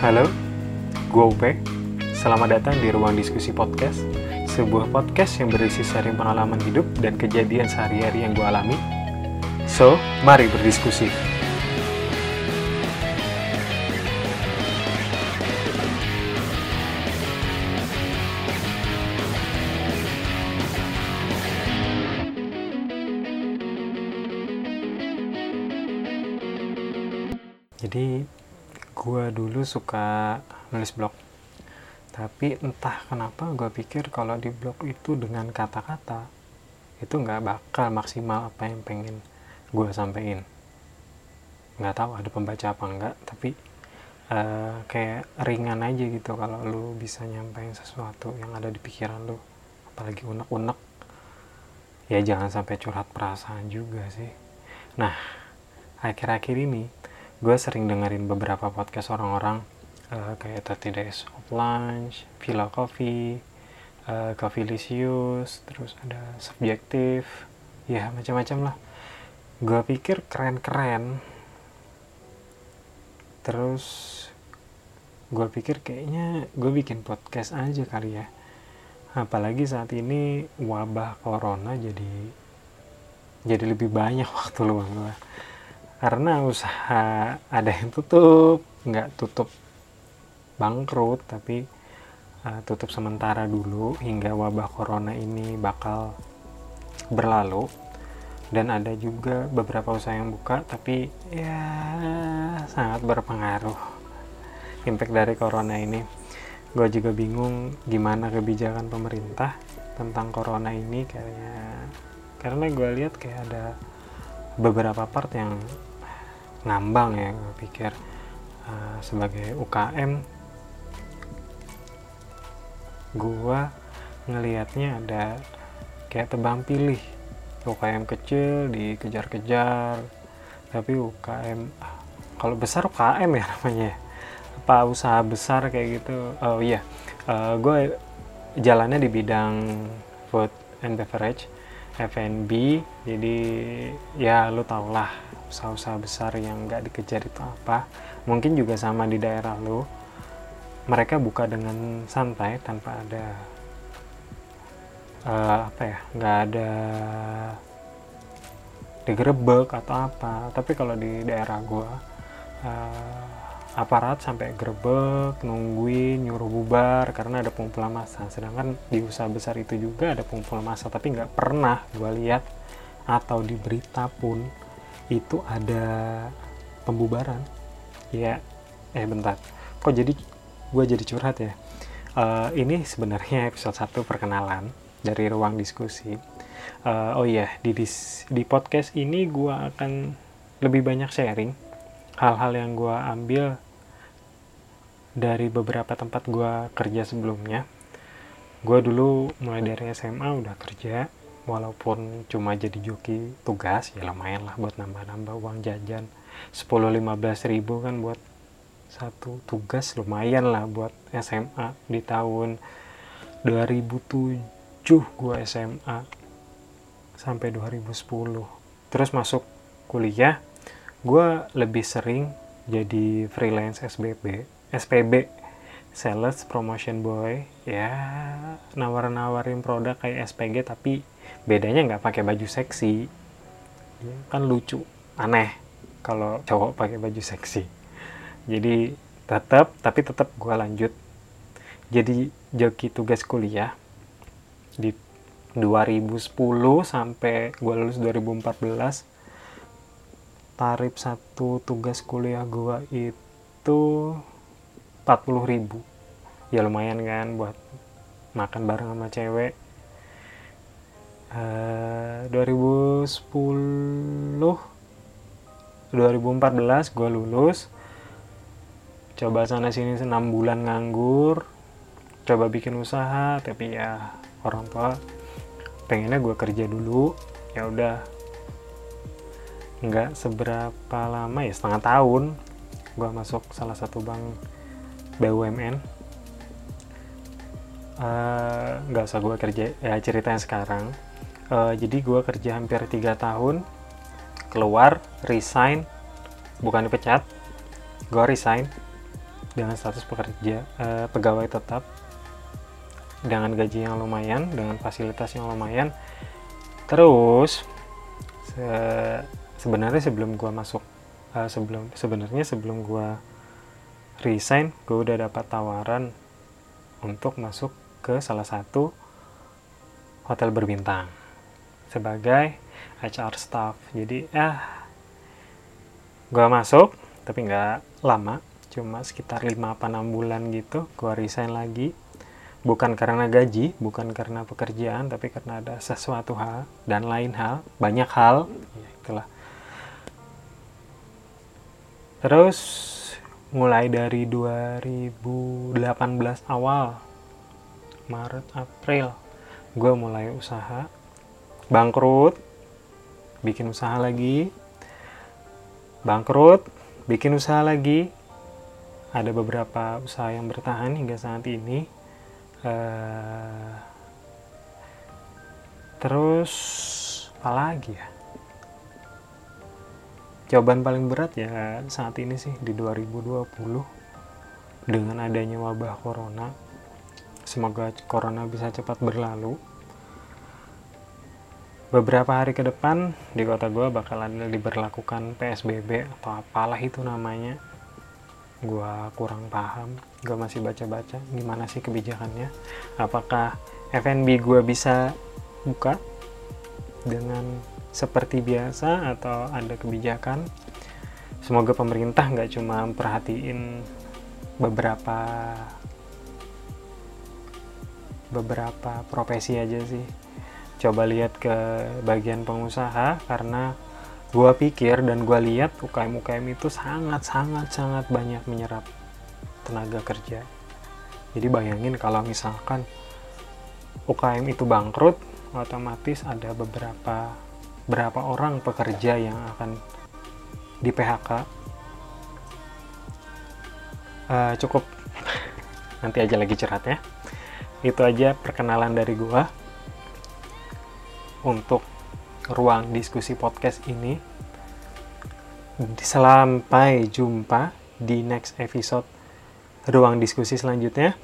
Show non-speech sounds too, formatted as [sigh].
Halo, gue Upe. Selamat datang di Ruang Diskusi Podcast, sebuah podcast yang berisi sharing pengalaman hidup dan kejadian sehari-hari yang gue alami. So, mari berdiskusi. Jadi, gue dulu suka nulis blog. Tapi entah kenapa gue pikir kalau di blog itu dengan kata-kata, itu nggak bakal maksimal apa yang pengen gue sampein. Nggak tahu ada pembaca apa enggak, tapi uh, kayak ringan aja gitu kalau lu bisa nyampein sesuatu yang ada di pikiran lu. Apalagi unek-unek. Ya jangan sampai curhat perasaan juga sih. Nah, akhir-akhir ini gue sering dengerin beberapa podcast orang-orang uh, kayak 30 Days of Lunch, Villa Coffee, uh, Coffee Licious, terus ada Subjektif, ya macam-macam lah. Gue pikir keren-keren. Terus gue pikir kayaknya gue bikin podcast aja kali ya. Apalagi saat ini wabah corona jadi jadi lebih banyak [laughs] waktu luang gue karena usaha ada yang tutup nggak tutup bangkrut tapi uh, tutup sementara dulu hingga wabah corona ini bakal berlalu. Dan ada juga beberapa usaha yang buka tapi ya sangat berpengaruh impact dari corona ini. Gue juga bingung gimana kebijakan pemerintah tentang corona ini kayaknya karena gue lihat kayak ada beberapa part yang ngambang ya gue pikir uh, sebagai UKM gua ngelihatnya ada kayak tebang pilih. UKM kecil dikejar-kejar tapi UKM kalau besar UKM ya namanya. Apa usaha besar kayak gitu. Oh iya uh, gue jalannya di bidang food and beverage F&B jadi ya lu tau lah usaha-usaha besar yang nggak dikejar itu apa. Mungkin juga sama di daerah lu mereka buka dengan santai tanpa ada uh, apa ya nggak ada digerebek atau apa. Tapi kalau di daerah gua uh, aparat sampai gerebek nungguin nyuruh bubar karena ada pengumpulan massa. Sedangkan di usaha besar itu juga ada pengumpulan massa tapi nggak pernah gua lihat atau di berita pun itu ada pembubaran. Ya eh bentar. Kok jadi gue jadi curhat ya? Uh, ini sebenarnya episode 1 perkenalan dari ruang diskusi. Uh, oh iya di, di di podcast ini gue akan lebih banyak sharing hal-hal yang gue ambil dari beberapa tempat gue kerja sebelumnya. Gue dulu mulai dari SMA udah kerja walaupun cuma jadi joki tugas ya lumayan lah buat nambah-nambah uang jajan. 10-15 ribu kan buat satu tugas lumayan lah buat SMA di tahun 2007 gue SMA sampai 2010 terus masuk kuliah gue lebih sering jadi freelance SBB SPB sales promotion boy. Ya nawar-nawarin produk kayak SPG tapi bedanya nggak pakai baju seksi. Ya, kan lucu aneh kalau cowok pakai baju seksi. Jadi tetap tapi tetap gue lanjut. Jadi joki tugas kuliah di 2010 sampai gue lulus 2014 tarif satu tugas kuliah gue itu 40 ribu. Ya lumayan kan buat makan bareng sama cewek uh, 2010 2014 gue lulus. Coba sana sini 6 bulan nganggur. Coba bikin usaha tapi ya orang tua pengennya gue kerja dulu. Ya udah. Nggak seberapa lama ya setengah tahun gue masuk salah satu bank BUMN nggak uh, usah gue kerja ya ceritanya sekarang. Uh, jadi gue kerja hampir tiga tahun keluar resign bukan dipecat gue resign dengan status pekerja uh, pegawai tetap dengan gaji yang lumayan dengan fasilitas yang lumayan. Terus se sebenarnya sebelum gua masuk uh, sebelum sebenarnya sebelum gua resign gue udah dapat tawaran untuk masuk ke salah satu hotel berbintang sebagai HR staff. Jadi ah gue masuk tapi nggak lama cuma sekitar 5 apa 6 bulan gitu gue resign lagi. Bukan karena gaji bukan karena pekerjaan tapi karena ada sesuatu hal dan lain hal banyak hal ya itulah. Terus mulai dari 2018 awal Maret April. Gue mulai usaha. Bangkrut bikin usaha lagi. Bangkrut bikin usaha lagi. Ada beberapa usaha yang bertahan hingga saat ini. Uh, terus apa lagi ya? Jawaban paling berat ya saat ini sih di 2020 dengan adanya wabah corona semoga corona bisa cepat berlalu. Beberapa hari ke depan di kota gue bakalan diberlakukan PSBB atau apalah itu namanya. Gue kurang paham gue masih baca-baca gimana sih kebijakannya? Apakah FNB gue bisa buka dengan seperti biasa atau ada kebijakan? Semoga pemerintah nggak cuma perhatiin beberapa beberapa profesi aja sih. Coba lihat ke bagian pengusaha karena gua pikir dan gua lihat UKM UKM itu sangat sangat sangat banyak menyerap tenaga kerja. Jadi bayangin kalau misalkan UKM itu bangkrut otomatis ada beberapa berapa orang pekerja yang akan di PHK uh, eh, cukup. Nanti aja lagi curhat ya itu aja perkenalan dari gua untuk ruang diskusi podcast ini. Sampai jumpa di next episode ruang diskusi selanjutnya